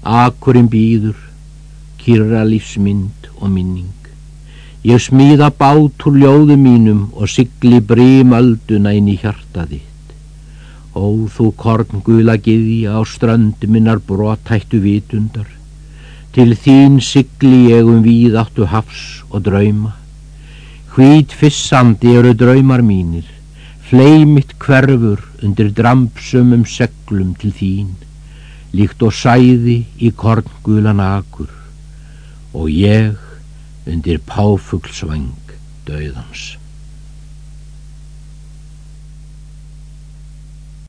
Akurinn býður, kyrra lífsmynd og minning. Ég smíða bát úr ljóðu mínum og sigli brímölduna inn í hjarta þitt. Ó, þú korn gula giðja á ströndu minnar brotættu vitundar. Til þín sigli ég um víð áttu hafs og drauma. Hvít fissandi eru draumar mínir, fleimitt hverfur undir drampsumum seglum til þín líkt og sæði í korngulan akur og ég undir páfuglsvang döðans.